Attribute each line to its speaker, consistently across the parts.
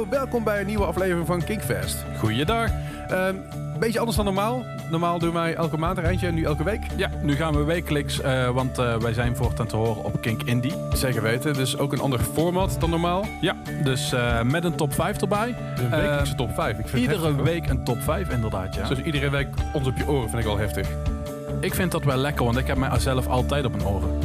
Speaker 1: Hallo, welkom bij een nieuwe aflevering van Kinkfest.
Speaker 2: Goeiedag.
Speaker 1: Ehm beetje anders dan normaal. Normaal doen wij elke maand een eindje en nu elke week.
Speaker 2: Ja, nu gaan we wekelijks, eh, want eh, wij zijn voortaan te horen op Kink Indie.
Speaker 1: Zeker weten, dus ook een ander format dan normaal.
Speaker 2: Ja, dus eh, met een top 5 erbij.
Speaker 1: De wekelijkse top 5. Ik vind het
Speaker 2: Iedere
Speaker 1: heftig,
Speaker 2: week een top 5 inderdaad, ja.
Speaker 1: Dus iedere week ons op je oren vind ik wel heftig.
Speaker 2: Ik vind dat wel lekker, want ik heb mij zelf altijd op mijn oren.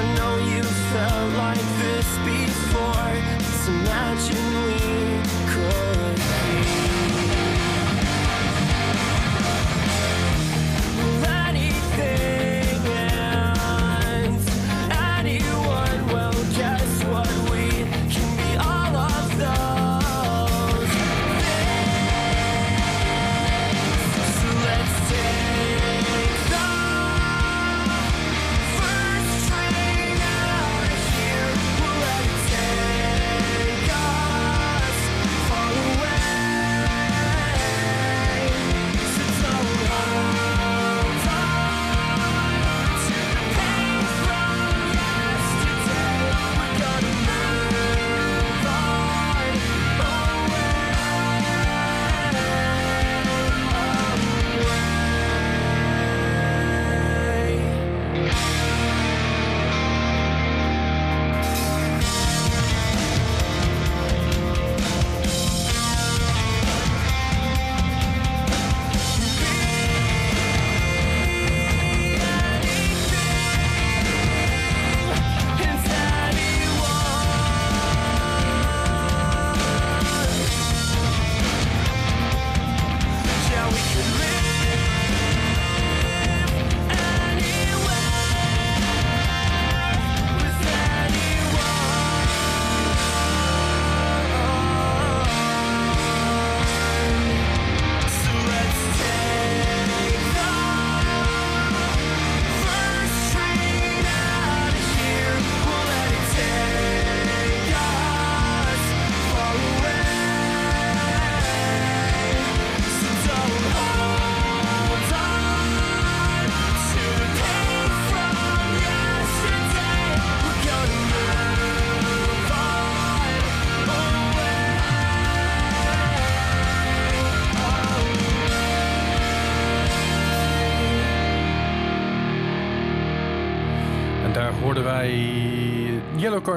Speaker 1: I know you felt like this before. Just imagine we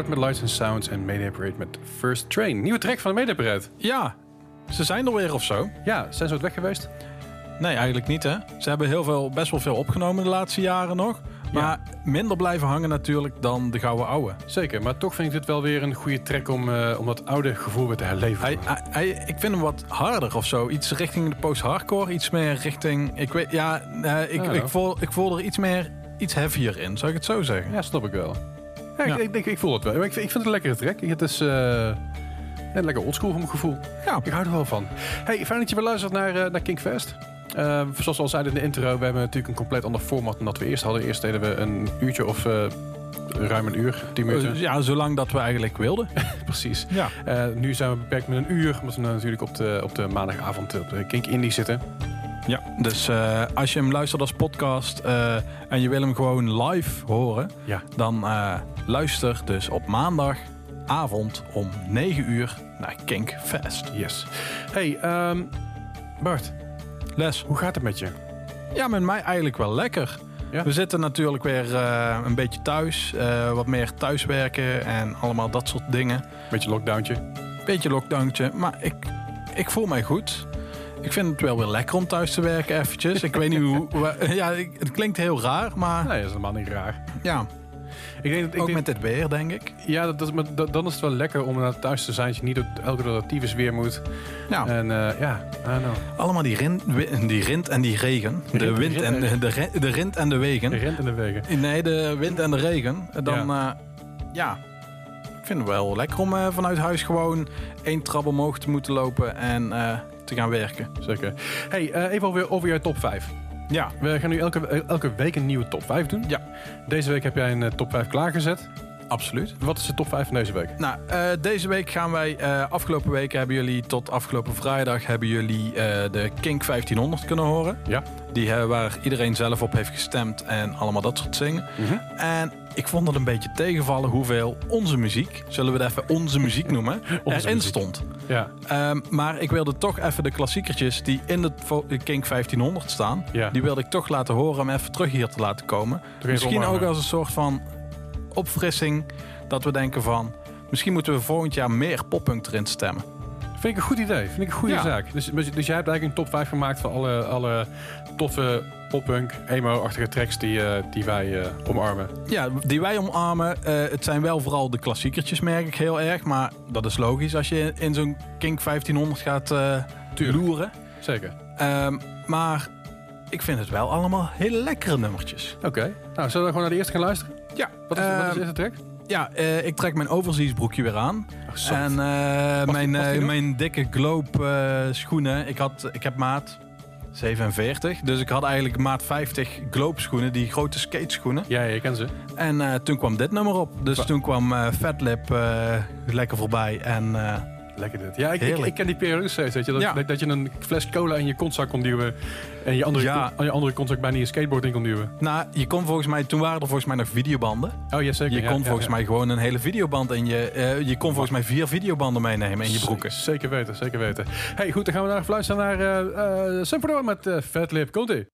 Speaker 1: Met License Sounds en Mayday Parade met First Train. Nieuwe track van de Mayday Parade.
Speaker 3: Ja, ze zijn er weer of zo.
Speaker 1: Ja, zijn ze ooit weg geweest?
Speaker 3: Nee, eigenlijk niet hè. Ze hebben heel veel, best wel veel opgenomen de laatste jaren nog. Maar minder blijven hangen natuurlijk dan de gouden ouwe.
Speaker 1: Zeker, maar toch vind ik dit wel weer een goede track om, uh, om dat oude gevoel weer te herleven.
Speaker 3: Hij, hij, hij, ik vind hem wat harder of zo. Iets richting de post-hardcore, iets meer richting... Ik weet, ja, uh, ik, ik, voel, ik voel er iets meer, iets heavier in, zou ik het zo zeggen?
Speaker 1: Ja, snap ik wel. Ja, ja. Ik, ik, ik, voel het wel. Ik, ik vind het een lekkere track. Het is... Uh, lekker oldschool voor mijn gevoel. Ja. Ik hou er wel van. Hey, fijn dat je weer luistert naar, uh, naar Kinkfest. Uh, zoals we al zeiden in de intro, we hebben natuurlijk een compleet ander format dan dat we eerst hadden. Eerst deden we een uurtje of uh, ruim een uur, tien minuten.
Speaker 3: Ja, zolang dat we eigenlijk wilden.
Speaker 1: Precies. Ja. Uh, nu zijn we beperkt met een uur, omdat we natuurlijk op de, op de maandagavond op de Kink Indie zitten.
Speaker 3: Ja, dus als je hem luistert als podcast en je wil hem gewoon live horen, ja. dan luister dus op maandagavond om 9 uur naar Kink Fest.
Speaker 1: Yes. Hey, um, Bart.
Speaker 3: Les.
Speaker 1: Hoe gaat het met je?
Speaker 3: Ja, met mij eigenlijk wel lekker. We zitten natuurlijk weer uh, een beetje thuis. Uh, wat meer thuiswerken en allemaal dat soort dingen.
Speaker 1: Beetje lockdowntje.
Speaker 3: Beetje lockdowntje. Maar ik, ik voel mij goed. Ik vind het wel weer lekker om thuis te werken eventjes. ik weet niet hoe... Ja, het klinkt heel raar, maar...
Speaker 1: Nee, dat is helemaal niet raar.
Speaker 3: Ja, ik denk dat, ik
Speaker 1: ook
Speaker 3: denk, met dit weer, denk ik.
Speaker 1: Ja, dat, dat, dan is het wel lekker om naar thuis te zijn. Dat je niet elke dag dat weer moet.
Speaker 3: Ja.
Speaker 1: En uh, ja,
Speaker 3: Allemaal die rind, die rind en die regen. De, wind en de, de, de rind en de wegen.
Speaker 1: De rind en de wegen.
Speaker 3: Nee, de wind en de regen. Dan, ja. Ja. Ik vind het wel lekker om uh, vanuit huis gewoon één trap omhoog te moeten lopen en te gaan werken.
Speaker 1: Zeker. Hey, even over, over jouw top 5. Ja, we gaan nu elke, elke week een nieuwe top 5 doen.
Speaker 3: Ja.
Speaker 1: Deze week heb jij een uh, top 5 klaargezet.
Speaker 3: Absoluut.
Speaker 1: Wat is de top 5 van deze week?
Speaker 3: Nou, uh, deze week gaan wij... Uh, afgelopen week hebben jullie tot afgelopen vrijdag... hebben jullie de Kink 1500 kunnen horen.
Speaker 1: Ja.
Speaker 3: Die waar iedereen zelf op heeft gestemd en allemaal dat soort dingen. Mm -hmm. En ik vond het een beetje tegenvallen hoeveel onze muziek, zullen we het even onze muziek noemen, erin stond.
Speaker 1: Ja.
Speaker 3: Um, maar ik wilde toch even de klassiekertjes die in de Kink 1500 staan, ja. die wilde ik toch laten horen om even terug hier te laten komen. Misschien ook als een soort van opfrissing dat we denken van, misschien moeten we volgend jaar meer poppunk erin stemmen.
Speaker 1: Vind ik een goed idee. Vind ik een goede ja. zaak. Dus, dus jij hebt eigenlijk een top 5 gemaakt van alle, alle toffe poppunk, emo-achtige tracks die, uh, die wij uh, omarmen.
Speaker 3: Ja, die wij omarmen. Uh, het zijn wel vooral de klassiekertjes, merk ik heel erg. Maar dat is logisch als je in zo'n Kink 1500 gaat loeren.
Speaker 1: Zeker.
Speaker 3: Um, maar ik vind het wel allemaal hele lekkere nummertjes.
Speaker 1: Oké. Okay. Nou, zullen we gewoon naar de eerste gaan luisteren?
Speaker 3: Ja.
Speaker 1: Wat is, wat is de eerste track?
Speaker 3: Ja, uh, ik trek mijn overziesbroekje weer aan. Oh, en uh, mijn, uh, mijn dikke globe schoenen. Ik, had, ik heb maat 47. Dus ik had eigenlijk maat 50 globe schoenen, die grote skateschoenen.
Speaker 1: Ja, je kent ze.
Speaker 3: En toen kwam dit nummer op. Dus toen kwam Fatlip lekker voorbij. En
Speaker 1: Lekker dit. Ja, ik, ik, ik, ken die periode steeds. Weet je, dat, ja. dat, dat, je een fles cola in je kontzak kon duwen. En je andere, ja. je andere kontzak bijna je skateboard in kon duwen.
Speaker 3: Nou, je kon volgens mij, toen waren er volgens mij nog videobanden.
Speaker 1: Oh ja, zeker.
Speaker 3: Je kon volgens mij gewoon een hele videoband in je. Uh, je kon volgens mij vier videobanden meenemen in je broeken.
Speaker 1: Zeker weten, zeker weten. Hey, goed, dan gaan we naar luisteren naar uh, uh, met uh, Fat Lip. Komt-ie.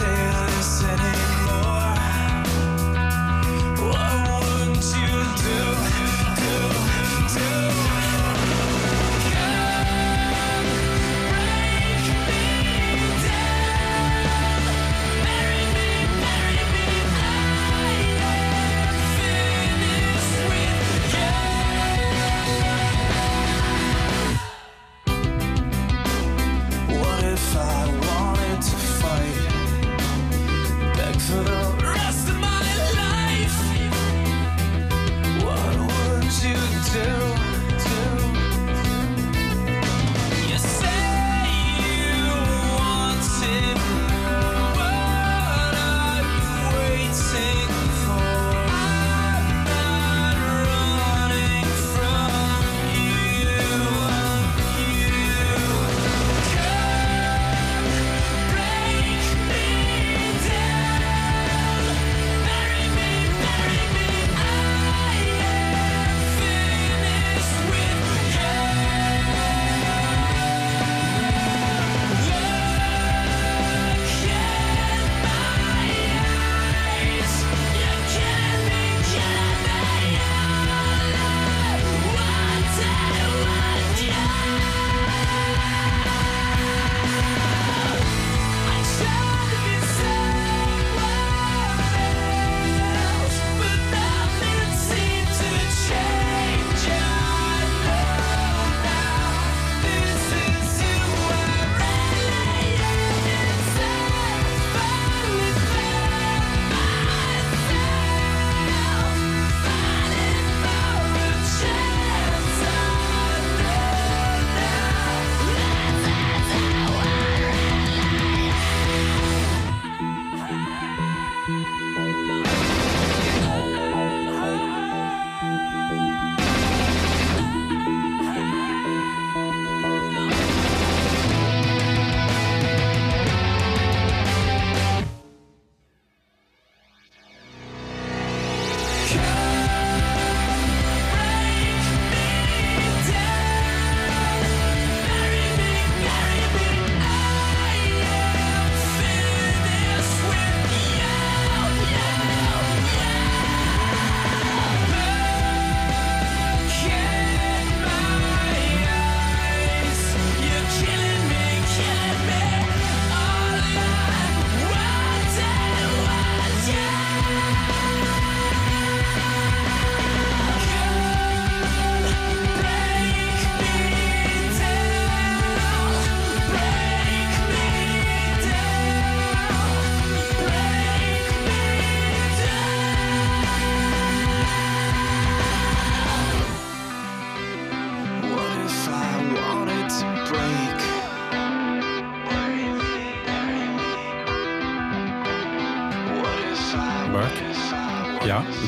Speaker 2: Is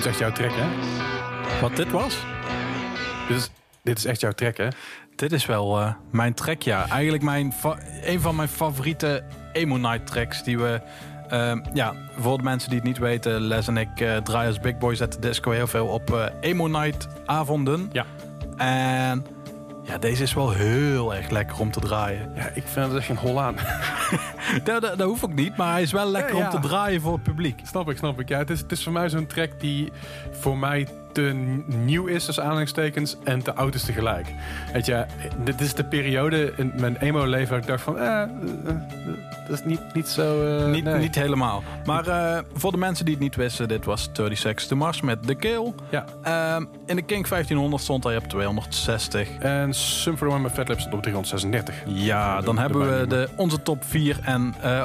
Speaker 2: echt jouw trek, hè?
Speaker 3: Wat dit was?
Speaker 2: Dit is, dit is echt jouw trek, hè?
Speaker 3: Dit is wel uh, mijn track, ja. Eigenlijk mijn een van mijn favoriete Emo Night tracks die we... Uh, ja, voor de mensen die het niet weten, Les en ik uh, draaien als Big Boys at the Disco heel veel op uh, Emo Night avonden.
Speaker 2: Ja.
Speaker 3: En ja, deze is wel heel erg lekker om te draaien.
Speaker 2: Ja, ik vind het echt geen hol aan.
Speaker 3: dat, dat, dat, hoeft ook niet, maar hij is wel lekker om te draaien voor het publiek.
Speaker 2: Snap ik, snap ik. Ja, het is, het is voor mij zo'n track die voor mij te nieuw is, als aanhalingstekens, en te oud is tegelijk. Weet je, dit is de periode in mijn emo-leven dat ik dacht van, eh, eh, eh dat is niet, niet zo...
Speaker 3: Uh, niet, niet helemaal. Maar uh, voor de mensen die het niet wisten, dit was 36 to Mars met The Kill.
Speaker 2: Ja.
Speaker 3: Uh, in de King 1500 stond hij op 260.
Speaker 2: En Sum for met Fat Lips stond op 336.
Speaker 3: Ja, dan hebben we de, onze top 4 en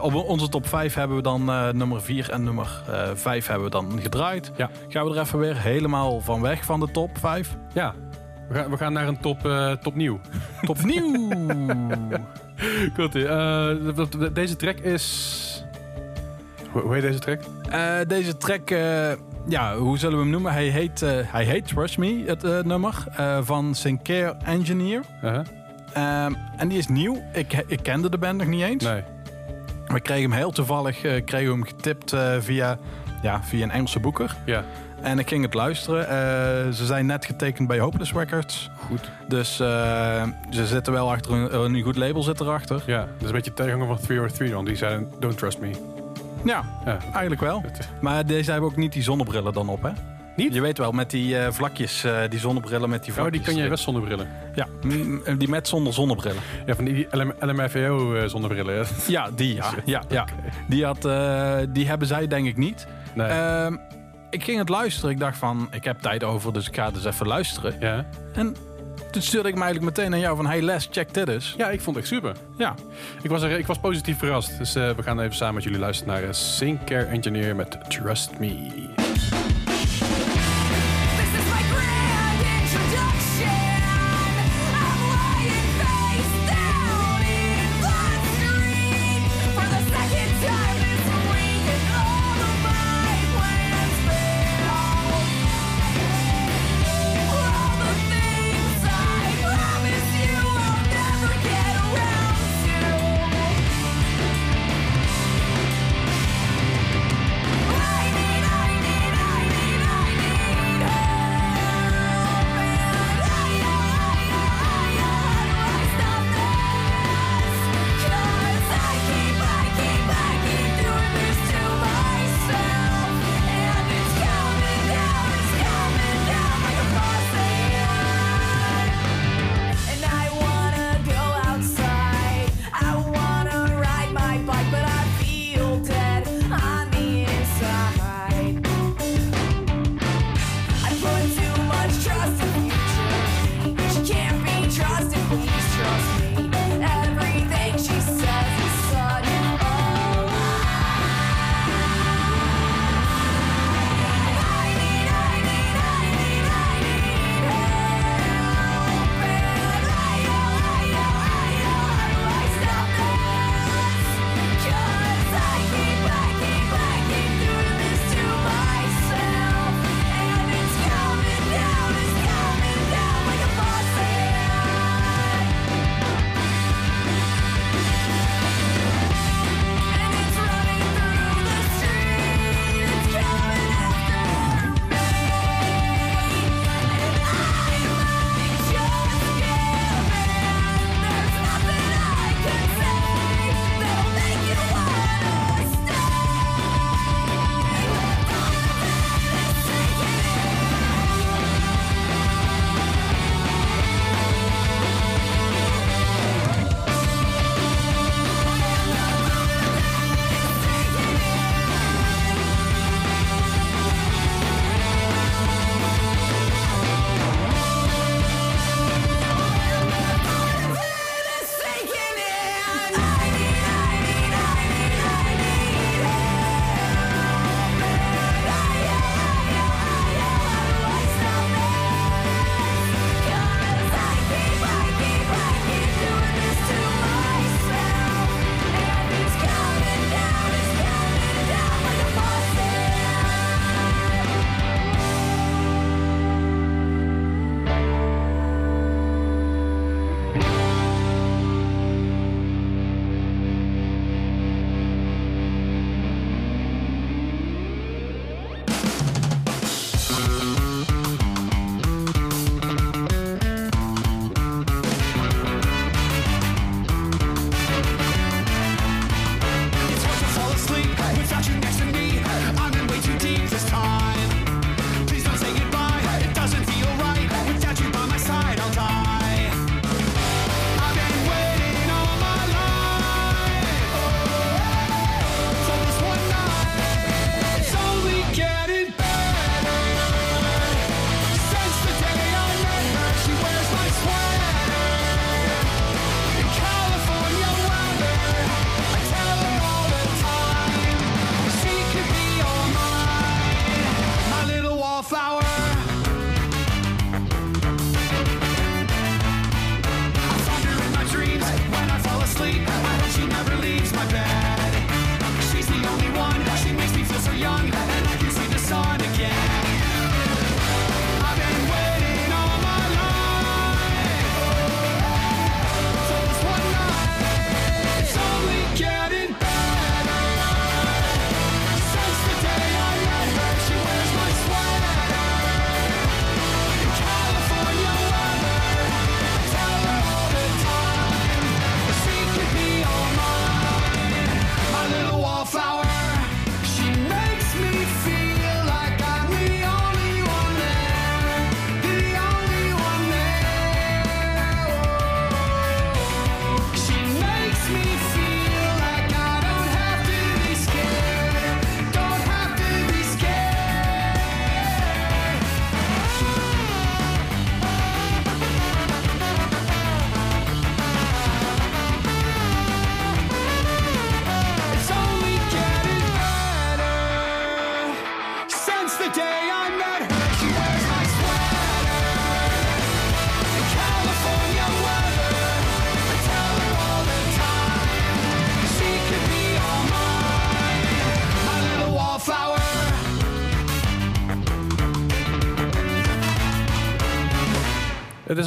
Speaker 3: op onze top 5 hebben we dan nummer 4 en nummer 5 hebben we dan gedraaid.
Speaker 2: Ja.
Speaker 3: Gaan we er even weer helemaal van weg van de top 5?
Speaker 2: Ja. We gaan, we gaan naar een top, uh, top nieuw.
Speaker 3: Top nieuw!
Speaker 2: Goed, uh, deze track is... Hoe, heet deze track?
Speaker 3: Uh, deze track, ja, hoe zullen we hem noemen? Hij heet, hij heet Trust Me, het nummer, van Sinclair Engineer.
Speaker 2: -huh.
Speaker 3: Ehm, en die is nieuw. Ik, ik kende de band nog niet eens.
Speaker 1: Nee.
Speaker 3: We kregen hem heel toevallig uh, kregen hem getipt uh, via, ja, via een Engelse boeker.
Speaker 1: Ja.
Speaker 3: En ik ging het luisteren. Uh, ze zijn net getekend bij Hopeless Records.
Speaker 1: Goed.
Speaker 3: Dus ze zitten wel achter een, een goed label zit erachter.
Speaker 1: Ja, dat is een beetje tegenhanger van 303, want die zeiden Don't Trust Me.
Speaker 3: Ja, ja. eigenlijk wel. Maar deze hebben ook niet die zonnebrillen dan op, hè?
Speaker 1: Niet?
Speaker 3: Je weet wel, met die uh, vlakjes, uh, die zonnebrillen met die vlakjes.
Speaker 1: Oh, die kan jij best zonder brillen?
Speaker 3: Ja, die met zonder zonnebrillen.
Speaker 1: Ja, van die LMFAO uh, zonnebrillen.
Speaker 3: Ja, die ja. ja, ja. Die, had, die hebben zij denk ik niet.
Speaker 1: Nee.
Speaker 3: Ehm, ik ging het luisteren. Ik dacht van, ik heb tijd over, dus ik ga dus even luisteren.
Speaker 1: Ja.
Speaker 3: En toen stuurde ik me eigenlijk meteen naar jou van... Hey Les, check dit eens.
Speaker 1: Ja, ik vond het echt super.
Speaker 3: Ja.
Speaker 1: Ik was, er, ik was positief verrast. Dus we gaan even samen met jullie luisteren naar uh, Care Engineer met Trust Me.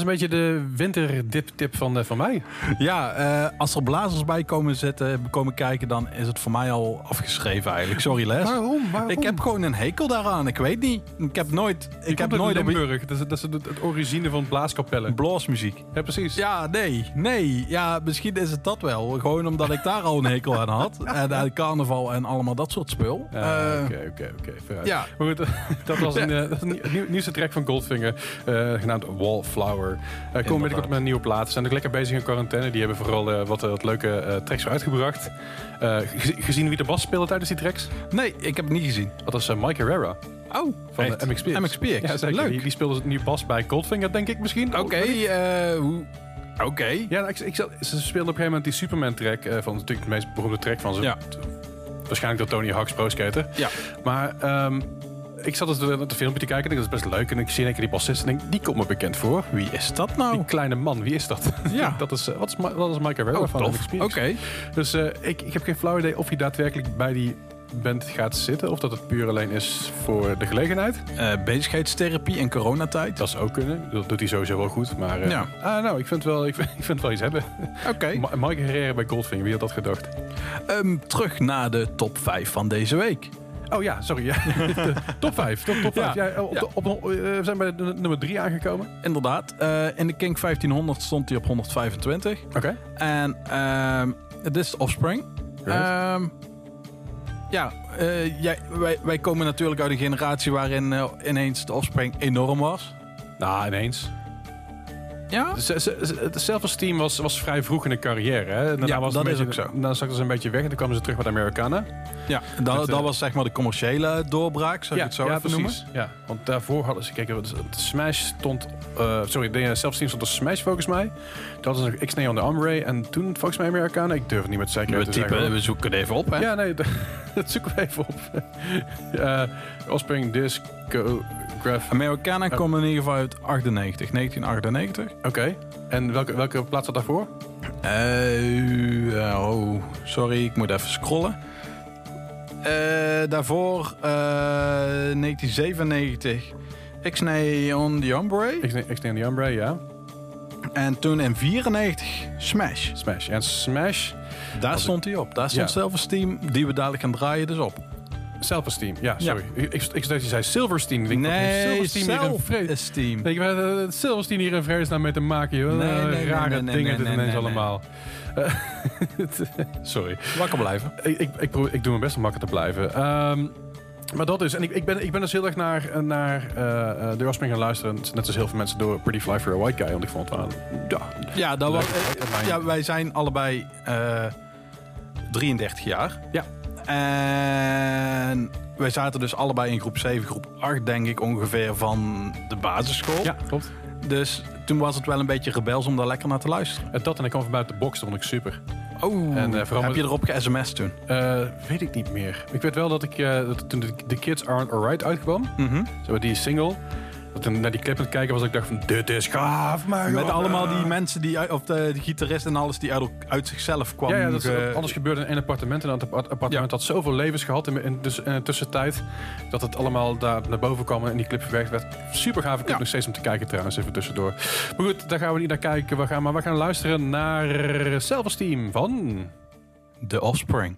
Speaker 1: Een beetje de winterdip-tip van, van mij.
Speaker 3: Ja, als er blazers bij komen zitten, komen kijken, dan is het voor mij al afgeschreven eigenlijk. Sorry Les.
Speaker 1: Waarom? Waarom?
Speaker 3: Ik heb gewoon een hekel daaraan. Ik weet niet. Ik heb nooit...
Speaker 1: Ik heb nooit Limburg. Dat is, dat is het, het origine van blaaskapellen.
Speaker 3: Blaasmuziek.
Speaker 1: Ja, precies.
Speaker 3: Ja, nee. Nee. Ja, misschien is het dat wel. Gewoon omdat ik daar al een hekel aan had. En uh, carnaval en allemaal dat soort spul.
Speaker 1: Oké, oké, oké. Ja. Maar goed, dat was een, dat een nieuwste track van Goldfinger. Uh, genaamd Wallflower. Uh, komen binnenkort met een nieuwe plaat. Ze zijn ook lekker bezig in quarantaine. Die hebben vooral wat, wat leuke tracks uitgebracht. gezien wie de bas speelde tijdens die tracks?
Speaker 3: Nee, ik heb het niet gezien.
Speaker 1: Dat was Mike Herrera.
Speaker 3: Oh,
Speaker 1: van de MXPX.
Speaker 3: MXPX.
Speaker 1: Ja. Leuk. Die, die speelde nu pas bij Goldfinger, denk ik misschien.
Speaker 3: Oké, okay, hoe... Oké.
Speaker 1: Ja, ik, ik, ze speelden op een gegeven moment die Superman-track. Van natuurlijk de meest beroemde track van ze. Ja. Waarschijnlijk door Tony Hawk's Pro Skater.
Speaker 3: Ja.
Speaker 1: Maar um, ik zat dus het filmpje te kijken en dat is best leuk. En ik zie een keer die bassist en denk, die komt me bekend voor.
Speaker 3: Wie is dat nou?
Speaker 1: Die kleine man, wie is dat?
Speaker 3: Ja.
Speaker 1: dat is, uh, wat is, wat is Mike Herrera
Speaker 3: oh,
Speaker 1: van
Speaker 3: Oké. Okay.
Speaker 1: Dus uh, ik, ik heb geen flauw idee of hij daadwerkelijk bij die bent gaat zitten. Of dat het puur alleen is voor de gelegenheid.
Speaker 3: Uh, bezigheidstherapie in coronatijd.
Speaker 1: Dat zou ook kunnen. Dat doet hij sowieso wel goed. Maar uh, ja. ah, nou, ik vind, wel, ik, vind, ik vind wel iets hebben.
Speaker 3: Oké.
Speaker 1: Okay. Mike Herrera bij Goldfinger, wie had dat gedacht?
Speaker 3: Um, terug naar de top 5 van deze week.
Speaker 1: Oh ja, sorry. Ja. top 5. Top, top 5. Ja. ja op, op, op, we zijn bij de nummer 3 aangekomen.
Speaker 3: Inderdaad. Uh, in de King 1500 stond hij op 125.
Speaker 1: Oké. Okay.
Speaker 3: En um, dit is Offspring. Um, ja, uh, jij, wij, wij komen natuurlijk uit een generatie waarin ineens de offspring enorm was.
Speaker 1: Nou, ineens.
Speaker 3: Ja?
Speaker 1: Het self-esteem was, was vrij vroeg in de carrière. Hè?
Speaker 3: ja,
Speaker 1: was
Speaker 3: dat
Speaker 1: beetje,
Speaker 3: is ook zo.
Speaker 1: Dan zakte ze een beetje weg en toen kwamen ze terug met de
Speaker 3: Ja, dat, dat uh, was zeg maar de commerciële doorbraak, zou
Speaker 1: ja,
Speaker 3: ik het zo
Speaker 1: ja,
Speaker 3: even
Speaker 1: precies.
Speaker 3: noemen.
Speaker 1: Ja, want daarvoor hadden ze, kijk, de Smash stond, uh, sorry, de self-esteem stond op Smash volgens mij. Toen hadden ze X-Nay on the Armray en toen volgens mij Amerikanen. Ik durf het niet met zekerheid
Speaker 3: we
Speaker 1: te
Speaker 3: typen,
Speaker 1: zeggen.
Speaker 3: We zoeken het even op, hè?
Speaker 1: Ja, nee, dat zoeken we even op. uh, Offspring Disco...
Speaker 3: Americana oh. komen in ieder geval uit 98, 1998.
Speaker 1: Oké. Okay. En welke, welke plaats zat daarvoor?
Speaker 3: Uh, oh, sorry, ik moet even scrollen. Uh, daarvoor uh, 1997 X-Nay on the Umbre.
Speaker 1: X-Nay on the Umbre, ja.
Speaker 3: En toen in 94 Smash.
Speaker 1: Smash. En Smash...
Speaker 3: Daar stond hij op. Daar stond ja. Self-Esteem, die we dadelijk gaan draaien, dus op.
Speaker 1: Self-esteem, ja, sorry. Ja. Ik, ik, ik dacht je zei Silversteam. Ik
Speaker 3: nee,
Speaker 1: Self-esteem. Ik weet het Silversteam hier een vredesnaam mee te maken, joh. Nee, nee, Rare dingen dit ineens allemaal. sorry.
Speaker 3: Wakker blijven.
Speaker 1: Ik, ik, ik, probeer, ik doe mijn best om wakker te blijven. Um, maar dat is. En ik, ik, ben, ik ben dus heel erg naar, naar uh, de Offspring gaan luisteren. Net als heel veel mensen door Pretty Fly for a White Guy. Want ik vond het wel... Ja,
Speaker 3: ja, dat was, ja wij zijn allebei uh, 33 jaar.
Speaker 1: Ja.
Speaker 3: En wij zaten dus allebei in groep 7, groep 8 denk ik ongeveer van de basisschool.
Speaker 1: Ja, klopt.
Speaker 3: Dus toen was het wel een beetje rebels om daar lekker naar te luisteren.
Speaker 1: En dat en ik kwam van buiten de box, dat vond ik super.
Speaker 3: Oh, en, uh, heb je erop ge-sms toen?
Speaker 1: Uh, weet ik niet meer. Ik weet wel dat ik uh, dat toen de, Kids Aren't Alright uitkwam,
Speaker 3: mm -hmm.
Speaker 1: zo die single, dat toen naar die clip aan het kijken was, ik dacht van, dit is gaaf, man.
Speaker 3: Met allemaal die mensen, die, of de, de gitarist en alles, die uit, uit zichzelf kwamen.
Speaker 1: Ja, ja dat ge... alles gebeurde in één appartement. En dat appartement ja. had zoveel levens gehad in, in, dus, in de tussentijd, dat het allemaal daar naar boven kwam en die clip verwerkt werd. Super gaaf, ik ja. nog steeds om te kijken trouwens, even tussendoor. Maar goed, daar gaan we niet naar kijken. We gaan, maar we gaan luisteren naar Self-Esteem van...
Speaker 3: The Offspring.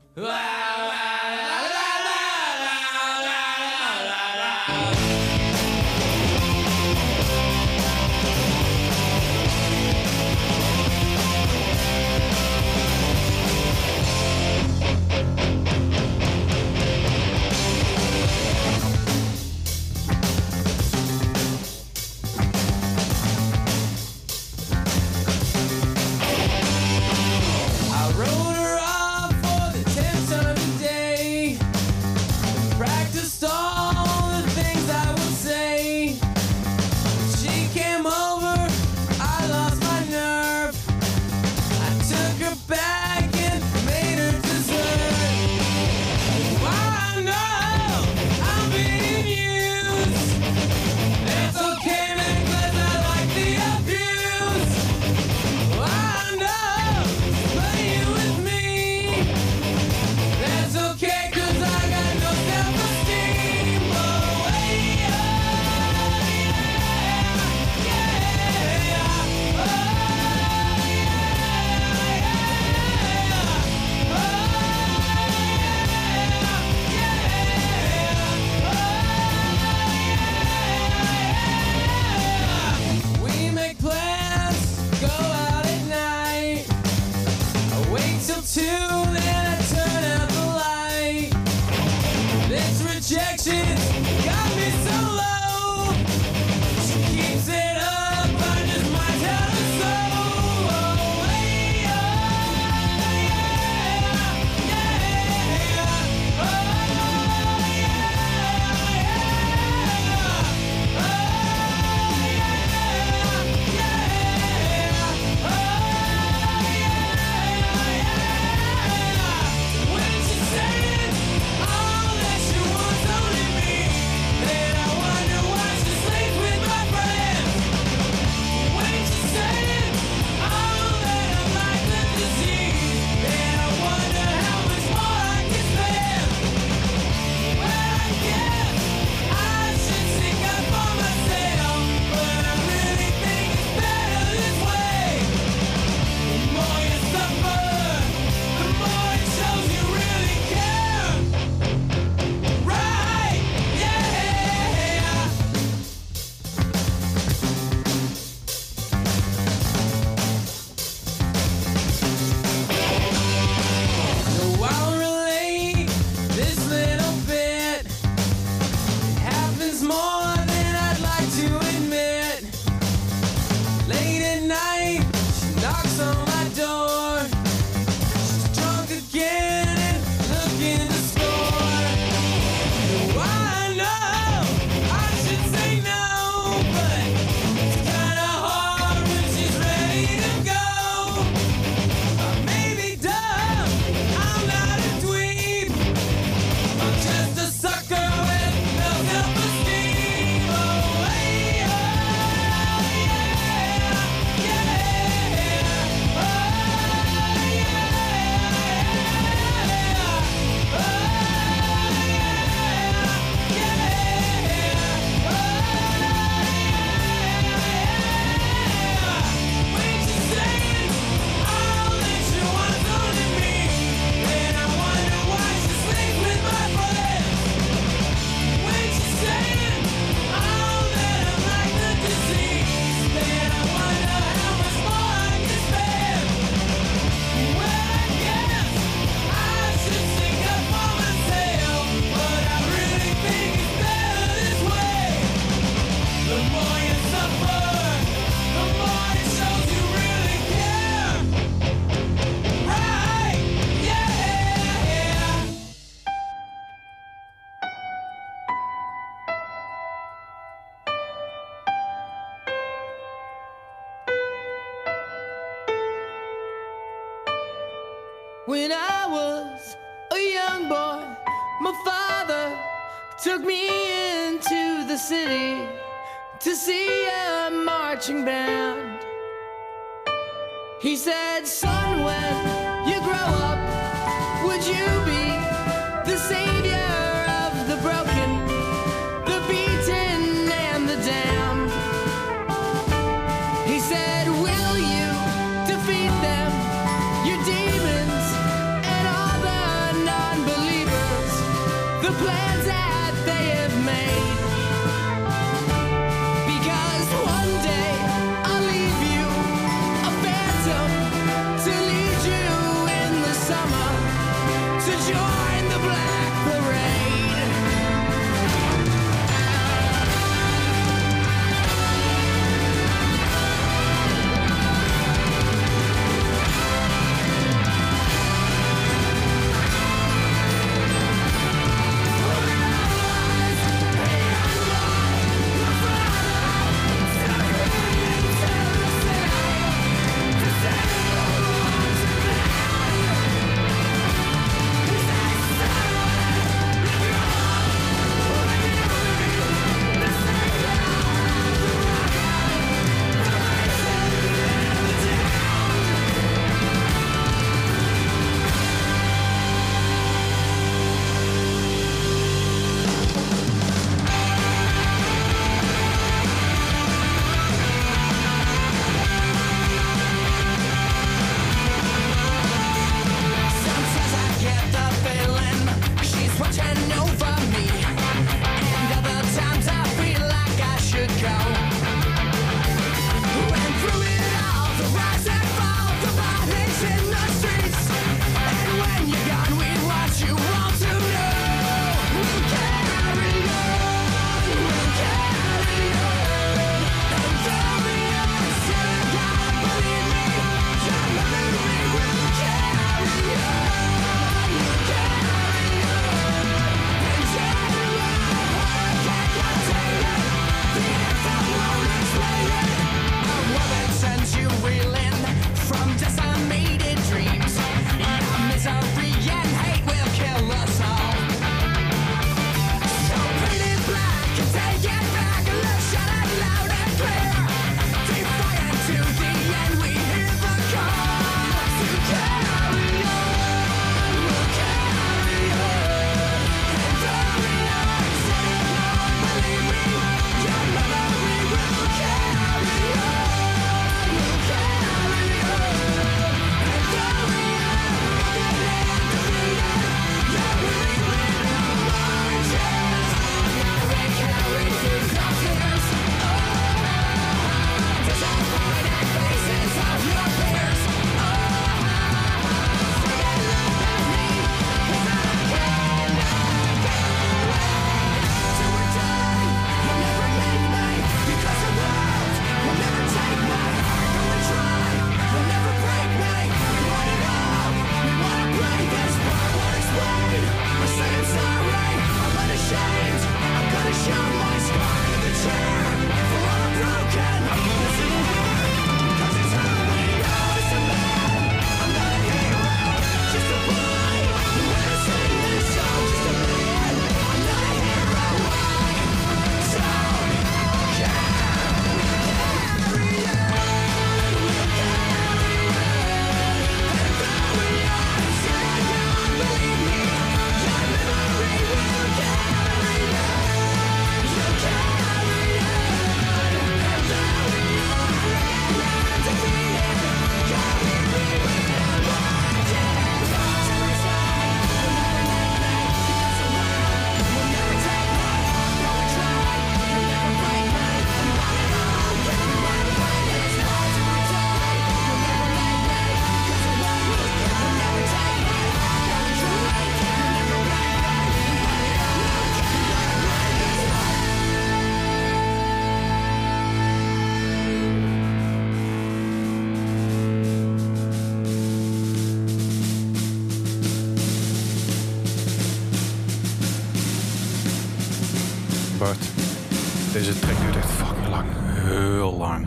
Speaker 1: Deze track duurt echt fucking lang.
Speaker 3: Heel lang.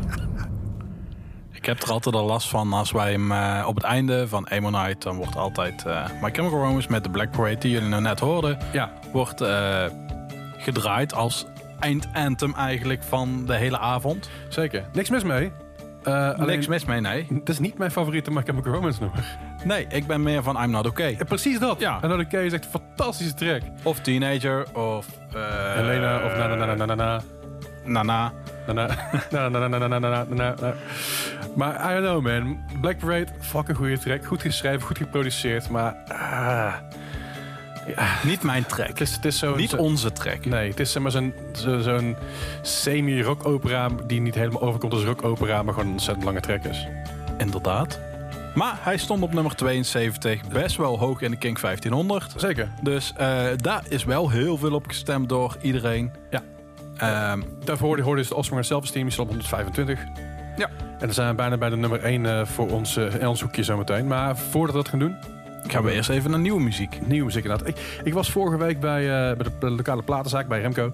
Speaker 3: Ik heb er altijd al last van als wij hem uh, op het einde van Night, dan wordt altijd uh, My Chemical Romance met de Black Parade, die jullie nou net hoorden,
Speaker 1: ja.
Speaker 3: wordt uh, gedraaid als eindanthem eigenlijk van de hele avond.
Speaker 1: Zeker. Niks mis mee.
Speaker 3: Uh, Niks mis mee, nee.
Speaker 1: Het is niet mijn favoriete My Chemical Romance nummer.
Speaker 3: Nee, ik ben meer van I'm Not Okay.
Speaker 1: Ja, precies dat. Ja. I'm Not Okay is echt een fantastische track.
Speaker 3: Of Teenager, of... Uh,
Speaker 1: Helena, of na na na na na na.
Speaker 3: Nana.
Speaker 1: Nana. na na na na na na na Maar I don't know man. Black Parade, fucking goede track. Goed geschreven, goed geproduceerd, maar... Ah,
Speaker 3: ja. Niet mijn track.
Speaker 1: Het is, het is zo,
Speaker 3: niet onze track.
Speaker 1: Nee, het is zeg maar zo'n zo, semi-rock opera die niet helemaal overkomt als rock opera, maar gewoon een ontzettend lange track is.
Speaker 3: Inderdaad. Maar hij stond op nummer 72, best wel hoog in de King 1500.
Speaker 1: Zeker.
Speaker 3: Dus uh, daar is wel heel veel op gestemd door iedereen.
Speaker 1: Ja. Um, Daarvoor hoorde dus de Oscar Self-Esteem, die stond op 125.
Speaker 3: Ja.
Speaker 1: En dan zijn we bijna bij de nummer 1 uh, voor ons, uh, in ons hoekje zometeen. Maar voordat we dat gaan doen,
Speaker 3: Gaan we eerst even naar nieuwe muziek.
Speaker 1: Nieuwe muziek inderdaad. Ik, ik was vorige week bij, uh, bij de lokale platenzaak bij Remco.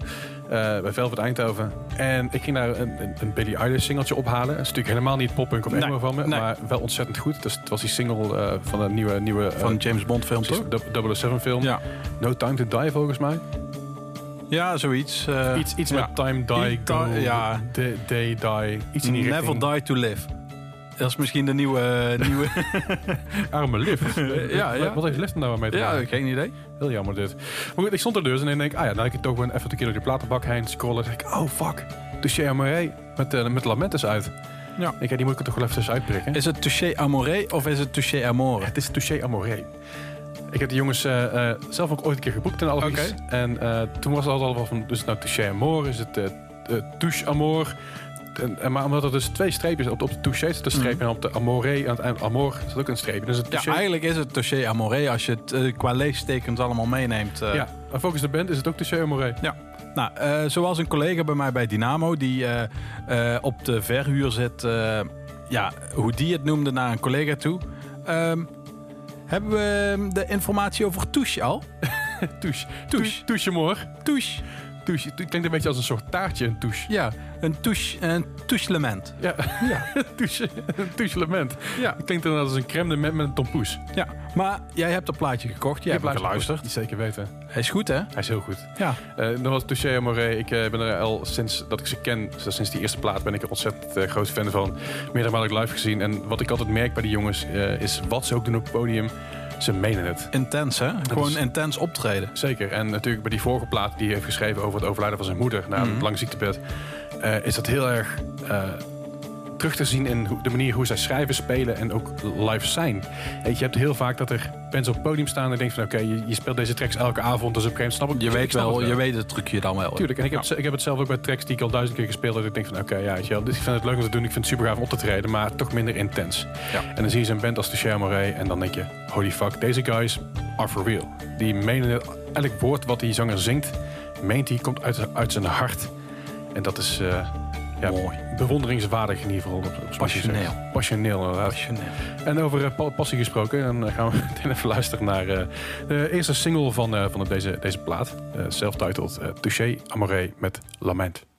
Speaker 1: Bij Velvet Eindhoven. En ik ging daar een, een, een Billie Eilish singeltje ophalen. Dat is natuurlijk helemaal niet pop-punk of nee, emo van me. Nee. Maar wel ontzettend goed. Dus het was die single van een nieuwe... nieuwe
Speaker 3: van James Bond film toch?
Speaker 1: 007 film.
Speaker 3: Ja.
Speaker 1: No Time to Die volgens mij.
Speaker 3: Ja, zoiets. Uh,
Speaker 1: iets iets ja. met time, die, go, ja. day, day, die. Iets in die
Speaker 3: Never
Speaker 1: richting.
Speaker 3: die to live. Dat is misschien de nieuwe... nieuwe
Speaker 1: Arme lift.
Speaker 3: ja, ja.
Speaker 1: Wat heeft Lift nou mee te
Speaker 3: maken? Ja, geen idee.
Speaker 1: Heel jammer dit. Maar goed, ik stond er dus en ik denk, ah ja, nou ik het toch gewoon even een keer door die platenbak heen scrollen. denk ik, oh fuck, Touché Amoré met, uh, met Lamentes uit.
Speaker 3: Ja.
Speaker 1: Ik, die moet ik er toch wel even uitprikken.
Speaker 3: Is het Touché Amoré of is het Touché Amore?
Speaker 1: Het is Touché Amoré. Ik heb de jongens uh, uh, zelf ook ooit een keer geboekt in Alvis.
Speaker 3: Okay.
Speaker 1: En toen was het al wel van, dus nou Touché Amore, is het Touche Amore... En, maar omdat er dus twee streepjes op, op de touché zit, een streep en op de amore aan het amor zit ook een streepje. Dus het
Speaker 3: ja, eigenlijk is het touché amore als je het uh, qua leestekens allemaal meeneemt. Uh.
Speaker 1: Ja, en volgens de band is het ook touché amore.
Speaker 3: Ja. Nou, uh, zoals een collega bij mij bij Dynamo, die op de verhuur zit, ja, hoe die het noemde naar een collega toe. Um, hebben we de informatie over touche al?
Speaker 1: touche. Touche. Touche, amor.
Speaker 3: Touche.
Speaker 1: Touche. Het klinkt een beetje als een soort taartje, een touche.
Speaker 3: Ja, een touche, een touchelement.
Speaker 1: Ja, ja. touche, een touchelement. Ja. Het klinkt dan als een crème de met een tompoes.
Speaker 3: Ja, maar jij hebt een plaatje gekocht. Jij hebt geluisterd.
Speaker 1: Zeker weten.
Speaker 3: Hij is goed, hè?
Speaker 1: Hij is heel goed.
Speaker 3: Ja.
Speaker 1: Uh, nog was Touché Amoré. Ik uh, ben er al sinds dat ik ze ken, dus sinds die eerste plaat, ben ik er ontzettend uh, groot fan van. Meerdere malen live gezien. En wat ik altijd merk bij die jongens, is wat ze ook doen op het podium. Ze menen het.
Speaker 3: Intens, hè? Dat Gewoon is... intens optreden.
Speaker 1: Zeker. En natuurlijk bij die vorige plaat die hij heeft geschreven over het overlijden van zijn moeder na mm -hmm. een lang ziektebed, uh, is dat heel erg uh, terug te zien in de manier hoe zij schrijven, spelen en ook live zijn. Je, hebt heel vaak dat er bands op het podium staan en je denkt van oké, okay, je, je, speelt deze tracks elke avond, dus op een gegeven moment snap
Speaker 3: ik. Je weet wel, wel, je weet het trucje dan wel.
Speaker 1: Tuurlijk. En ik,
Speaker 3: ja.
Speaker 1: heb, ik heb het zelf ook bij tracks die ik al duizend keer gespeeld heb. Ik denk van oké, okay, ja, weet je wel, ik vind het leuk om te doen, ik vind het super gaaf om op te treden, maar toch minder intens.
Speaker 3: Ja.
Speaker 1: En dan zie je zo'n band als de Chermoray en dan denk je, holy fuck, deze guys are for real. Die menen het, elk woord wat die zanger zingt, meent hij, komt uit, uit zijn hart. En dat is uh, ja,
Speaker 3: mooi.
Speaker 1: Bewonderingswaardig in ieder geval. Op, op
Speaker 3: Passioneel.
Speaker 1: Passioneel, inderdaad.
Speaker 3: Passioneel.
Speaker 1: En over uh, passie gesproken, dan gaan we meteen even luisteren naar uh, de eerste single van, van deze, deze plaat. Self-titled Touché Amoré met Lament.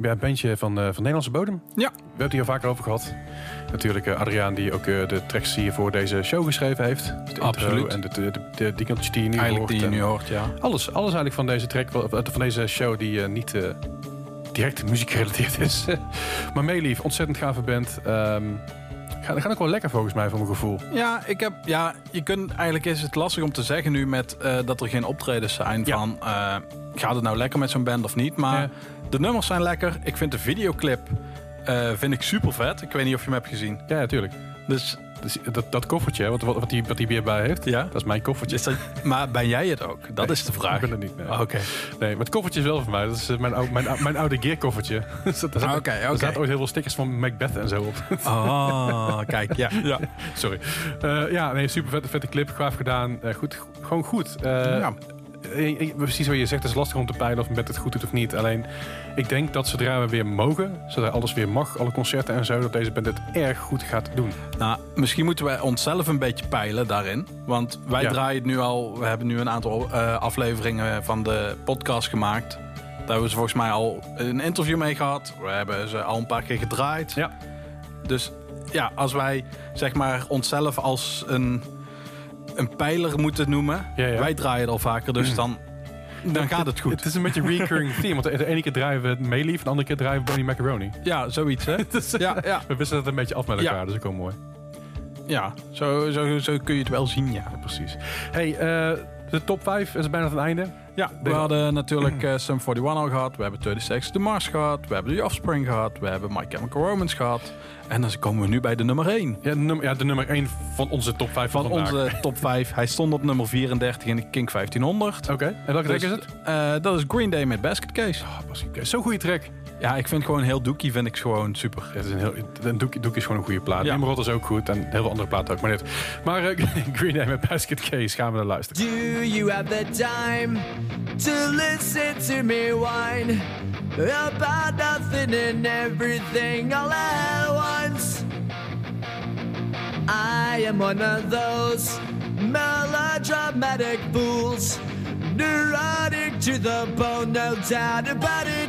Speaker 1: Uh, bandje van, van Nederlandse bodem.
Speaker 3: Ja.
Speaker 1: We hebben het hier vaker over gehad. Natuurlijk Adriaan die ook de tracks hier voor deze show geschreven heeft.
Speaker 3: De Absoluut.
Speaker 1: En de, de, de, die je nu
Speaker 3: Eigenlijk
Speaker 1: hoort.
Speaker 3: die je nu hoort, ja.
Speaker 1: Alles, alles eigenlijk van deze track, van deze show die niet direct muziek gerelateerd is. maar Mayleaf, ontzettend gave band. Um, gaat, gaat ook wel lekker volgens mij, van mijn gevoel.
Speaker 3: Ja, ik heb, ja, je kunt, eigenlijk is het lastig om te zeggen nu met uh, dat er geen optredens zijn van... Uh, gaat het nou lekker met zo'n band of niet? Maar de nummers zijn lekker. Ik vind de videoclip uh, vind ik super vet. Ik weet niet of je hem hebt gezien.
Speaker 1: Ja, natuurlijk.
Speaker 3: Dus
Speaker 1: dus dat, dat koffertje, wat, wat, die, wat die weer bij heeft,
Speaker 3: ja?
Speaker 1: dat is mijn koffertje.
Speaker 3: maar ben jij het ook? Dat is de vraag.
Speaker 1: Ik ben er niet.
Speaker 3: Nee. Oh, oké.
Speaker 1: Nee, maar het koffertje is wel van mij. Dat is mijn, mijn, mijn oude gearkoffertje.
Speaker 3: Oké, oké.
Speaker 1: Er staat ooit heel veel stickers van Macbeth en zo op.
Speaker 3: Oh, kijk, ja.
Speaker 1: ja. Sorry. Uh, ja, nee, super vette, vette clip. Gaaf gedaan. Uh, goed, gewoon goed. Uh, ja precies wat je zegt, het is lastig om te peilen of met het goed doet of niet. Alleen, ik denk dat zodra we weer mogen, zodra alles weer mag, alle concerten en zo, dat deze band het erg goed gaat doen.
Speaker 3: Nou, misschien moeten wij onszelf een beetje peilen daarin. Want wij draaien het nu al, we hebben nu een aantal uh, afleveringen van de podcast gemaakt. Daar hebben ze volgens mij al een interview mee gehad. We hebben ze al een paar keer gedraaid.
Speaker 1: Ja.
Speaker 3: Dus ja, als wij zeg maar onszelf als een een pijler moeten noemen. Wij draaien het al vaker, dus dan, dan gaat het goed.
Speaker 1: Het is een beetje recurring theme. Want de ene keer draaien we Meelief, de andere keer draaien we Bonnie Macaroni.
Speaker 3: Ja, zoiets hè.
Speaker 1: dus, ja, ja. We wisselen het een beetje af met elkaar, dus dat is ook mooi.
Speaker 3: Ja, zo, zo, zo kun je het wel zien, ja.
Speaker 1: precies. Hey, uh, de top 5 is bijna het einde.
Speaker 3: Ja, we hadden natuurlijk uh, Sum 41 al gehad. We hebben 36 The Mars gehad. We hebben The Offspring gehad. We hebben My Chemical Romance gehad. En dan komen we nu bij de nummer 1.
Speaker 1: Ja, de nummer, ja, de nummer 1 van onze top 5
Speaker 3: van, van onze top 5. Hij stond op nummer 34 in de Kink 1500.
Speaker 1: Oké, en welke dus, track is het?
Speaker 3: Uh, dat is Green Day met Basket Case.
Speaker 1: Oh, Basket Case. Zo'n goede track.
Speaker 3: Ja, ik vind gewoon heel Dookie vind ik gewoon super.
Speaker 1: Ja, het is een heel, een Dookie, Dookie is gewoon een goede plaat. Ja. Nimrod is ook goed en heel veel andere platen ook. Maar, net. maar uh, Green Day met Basket Case gaan we naar luisteren.
Speaker 2: Do you have the time to listen to me whine about nothing and everything all at once? I am one of those melodramatic fools, neurotic to the bone, no doubt about it.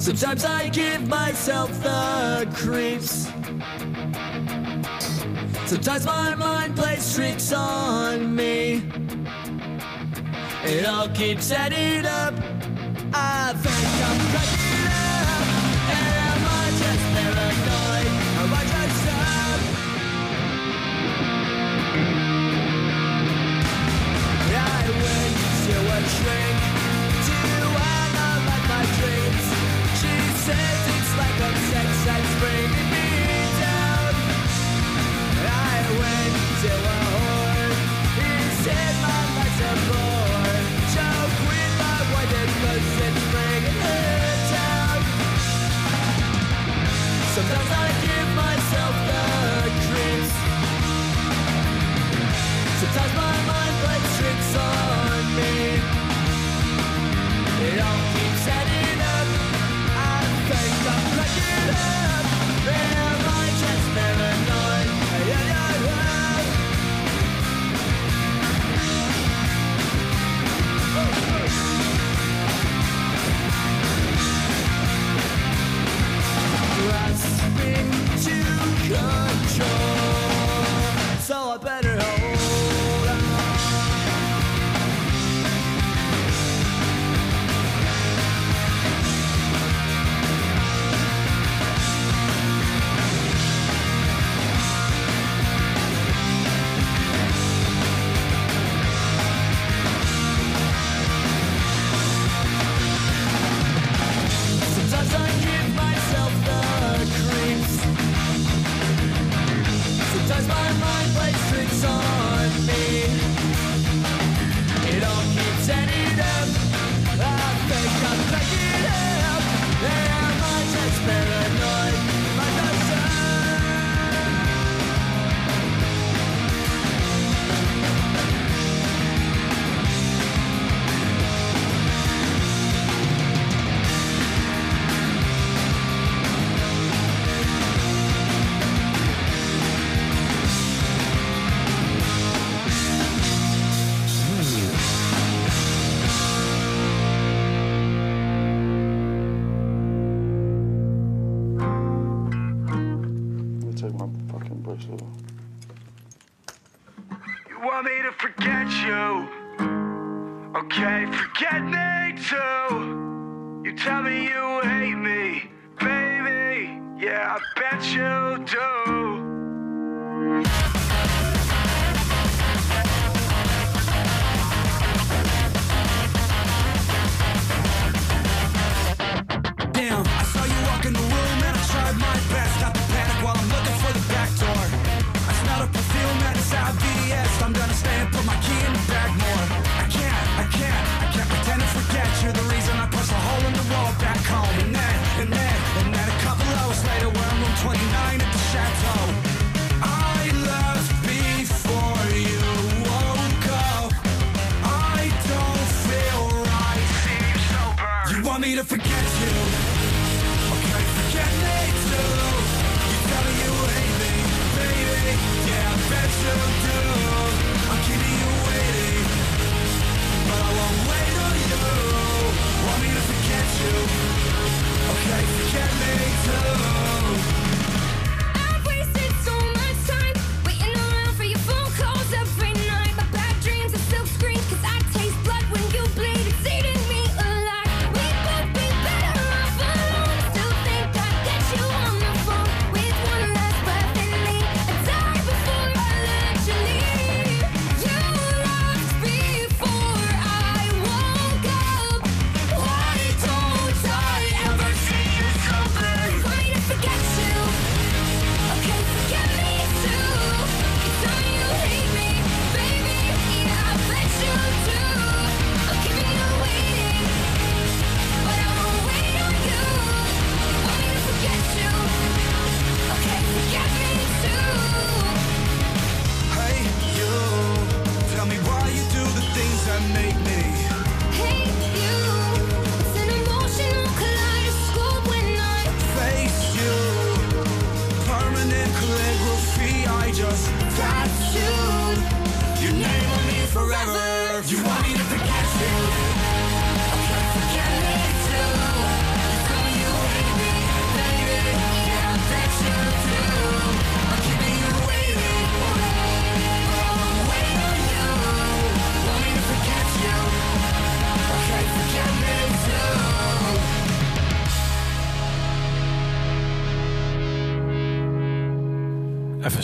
Speaker 2: Sometimes I give myself the creeps. Sometimes my mind plays tricks on me. It all keeps adding up. I think I'm cracking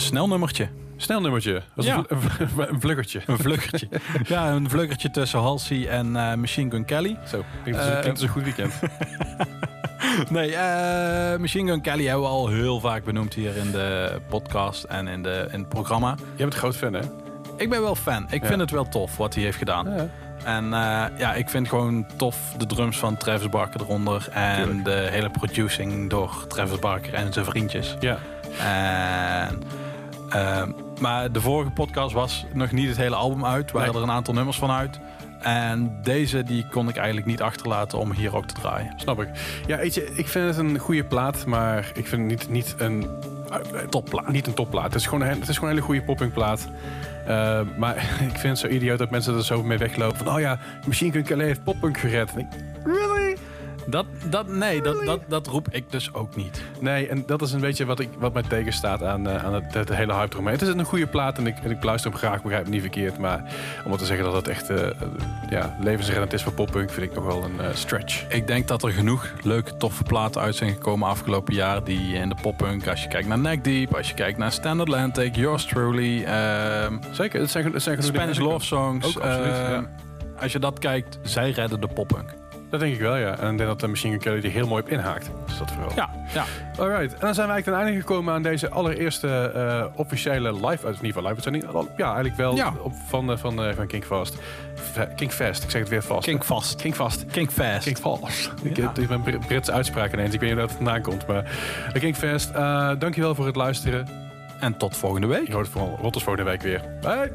Speaker 3: Snel nummertje.
Speaker 1: Snel nummertje. Dat is
Speaker 3: Ja.
Speaker 1: een, vl- een vluggertje.
Speaker 3: Een vluggertje. ja, een vluggertje tussen Halsey en eh, Machine Gun Kelly.
Speaker 1: Zo, klinkt als,
Speaker 3: Eh,
Speaker 1: klinkt een goed weekend.
Speaker 3: Nee, eh, Machine Gun Kelly hebben we al heel vaak benoemd hier in de podcast en in, de, in het programma.
Speaker 1: Jij bent een groot fan, hè?
Speaker 3: Ik ben wel fan. Ik
Speaker 1: Ja.
Speaker 3: vind het wel tof wat hij heeft gedaan.
Speaker 1: Ja.
Speaker 3: En ja, ik vind gewoon tof de drums van Travis Barker eronder. En
Speaker 1: Tuurlijk.
Speaker 3: de hele producing door Travis Barker en zijn vriendjes.
Speaker 1: Ja.
Speaker 3: En, ehm, maar de vorige podcast was nog niet het hele album uit. Waren
Speaker 1: Nee.
Speaker 3: er een aantal nummers van uit. En deze die kon ik eigenlijk niet achterlaten om hier ook te draaien.
Speaker 1: Snap ik. Ja, weet je, ik vind het een goede plaat, maar ik vind het niet, niet een
Speaker 3: Topplaat.
Speaker 1: Niet een topplaat. Het is gewoon een, het is gewoon een hele goede poppingplaat. Eh, maar ik vind het zo idioot dat mensen er zo mee weglopen. Van, oh ja, Machine Gun Kelly heeft poppunk gered. En ik, really?
Speaker 3: Dat, dat, nee, dat, dat, dat roep ik dus ook niet.
Speaker 1: Nee, en dat is een beetje wat, ik, wat mij tegenstaat aan, eh, aan het, het hele hype eromheen. Het is een goede plaat en ik, en ik luister hem graag, begrijp me niet verkeerd. Maar om te zeggen dat het echt eh, ja, levensreddend is voor poppunk, vind ik nog wel een eh, stretch.
Speaker 3: Ik denk dat er genoeg leuke, toffe platen uit zijn gekomen afgelopen jaar. Die in de poppunk, als je kijkt naar Neck Deep, als je kijkt naar Stand Atlantic, Yours Truly, ehm,
Speaker 1: Zeker, het zijn, het zijn genoeg
Speaker 3: Spanish Love Songs.
Speaker 1: Ook absoluut,
Speaker 3: ehm,
Speaker 1: ja.
Speaker 3: Als je dat kijkt, zij redden de poppunk.
Speaker 1: Dat denk ik wel, ja. En ik denk dat de Machine Gun Kelly die heel mooi op inhaakt. Dus dat vooral.
Speaker 3: Ja, ja.
Speaker 1: Alright, en dan zijn we eigenlijk ten einde gekomen aan deze allereerste eh, officiële live, uit ieder geval live uitzending. Ja, eigenlijk wel
Speaker 3: Ja.
Speaker 1: Op, van, eh, van, eh, van King Fast. Fe- King Fast, ik zeg het weer vast.
Speaker 3: King Fast.
Speaker 1: King Fast.
Speaker 3: King Fast.
Speaker 1: King Fast. Ik het is mijn Br- Britse uitspraak ineens. Ik weet niet waar het vandaan komt. Maar King Fast, eh, dankjewel voor het luisteren.
Speaker 3: En tot volgende week.
Speaker 1: Je hoort het volgende week weer. Bye.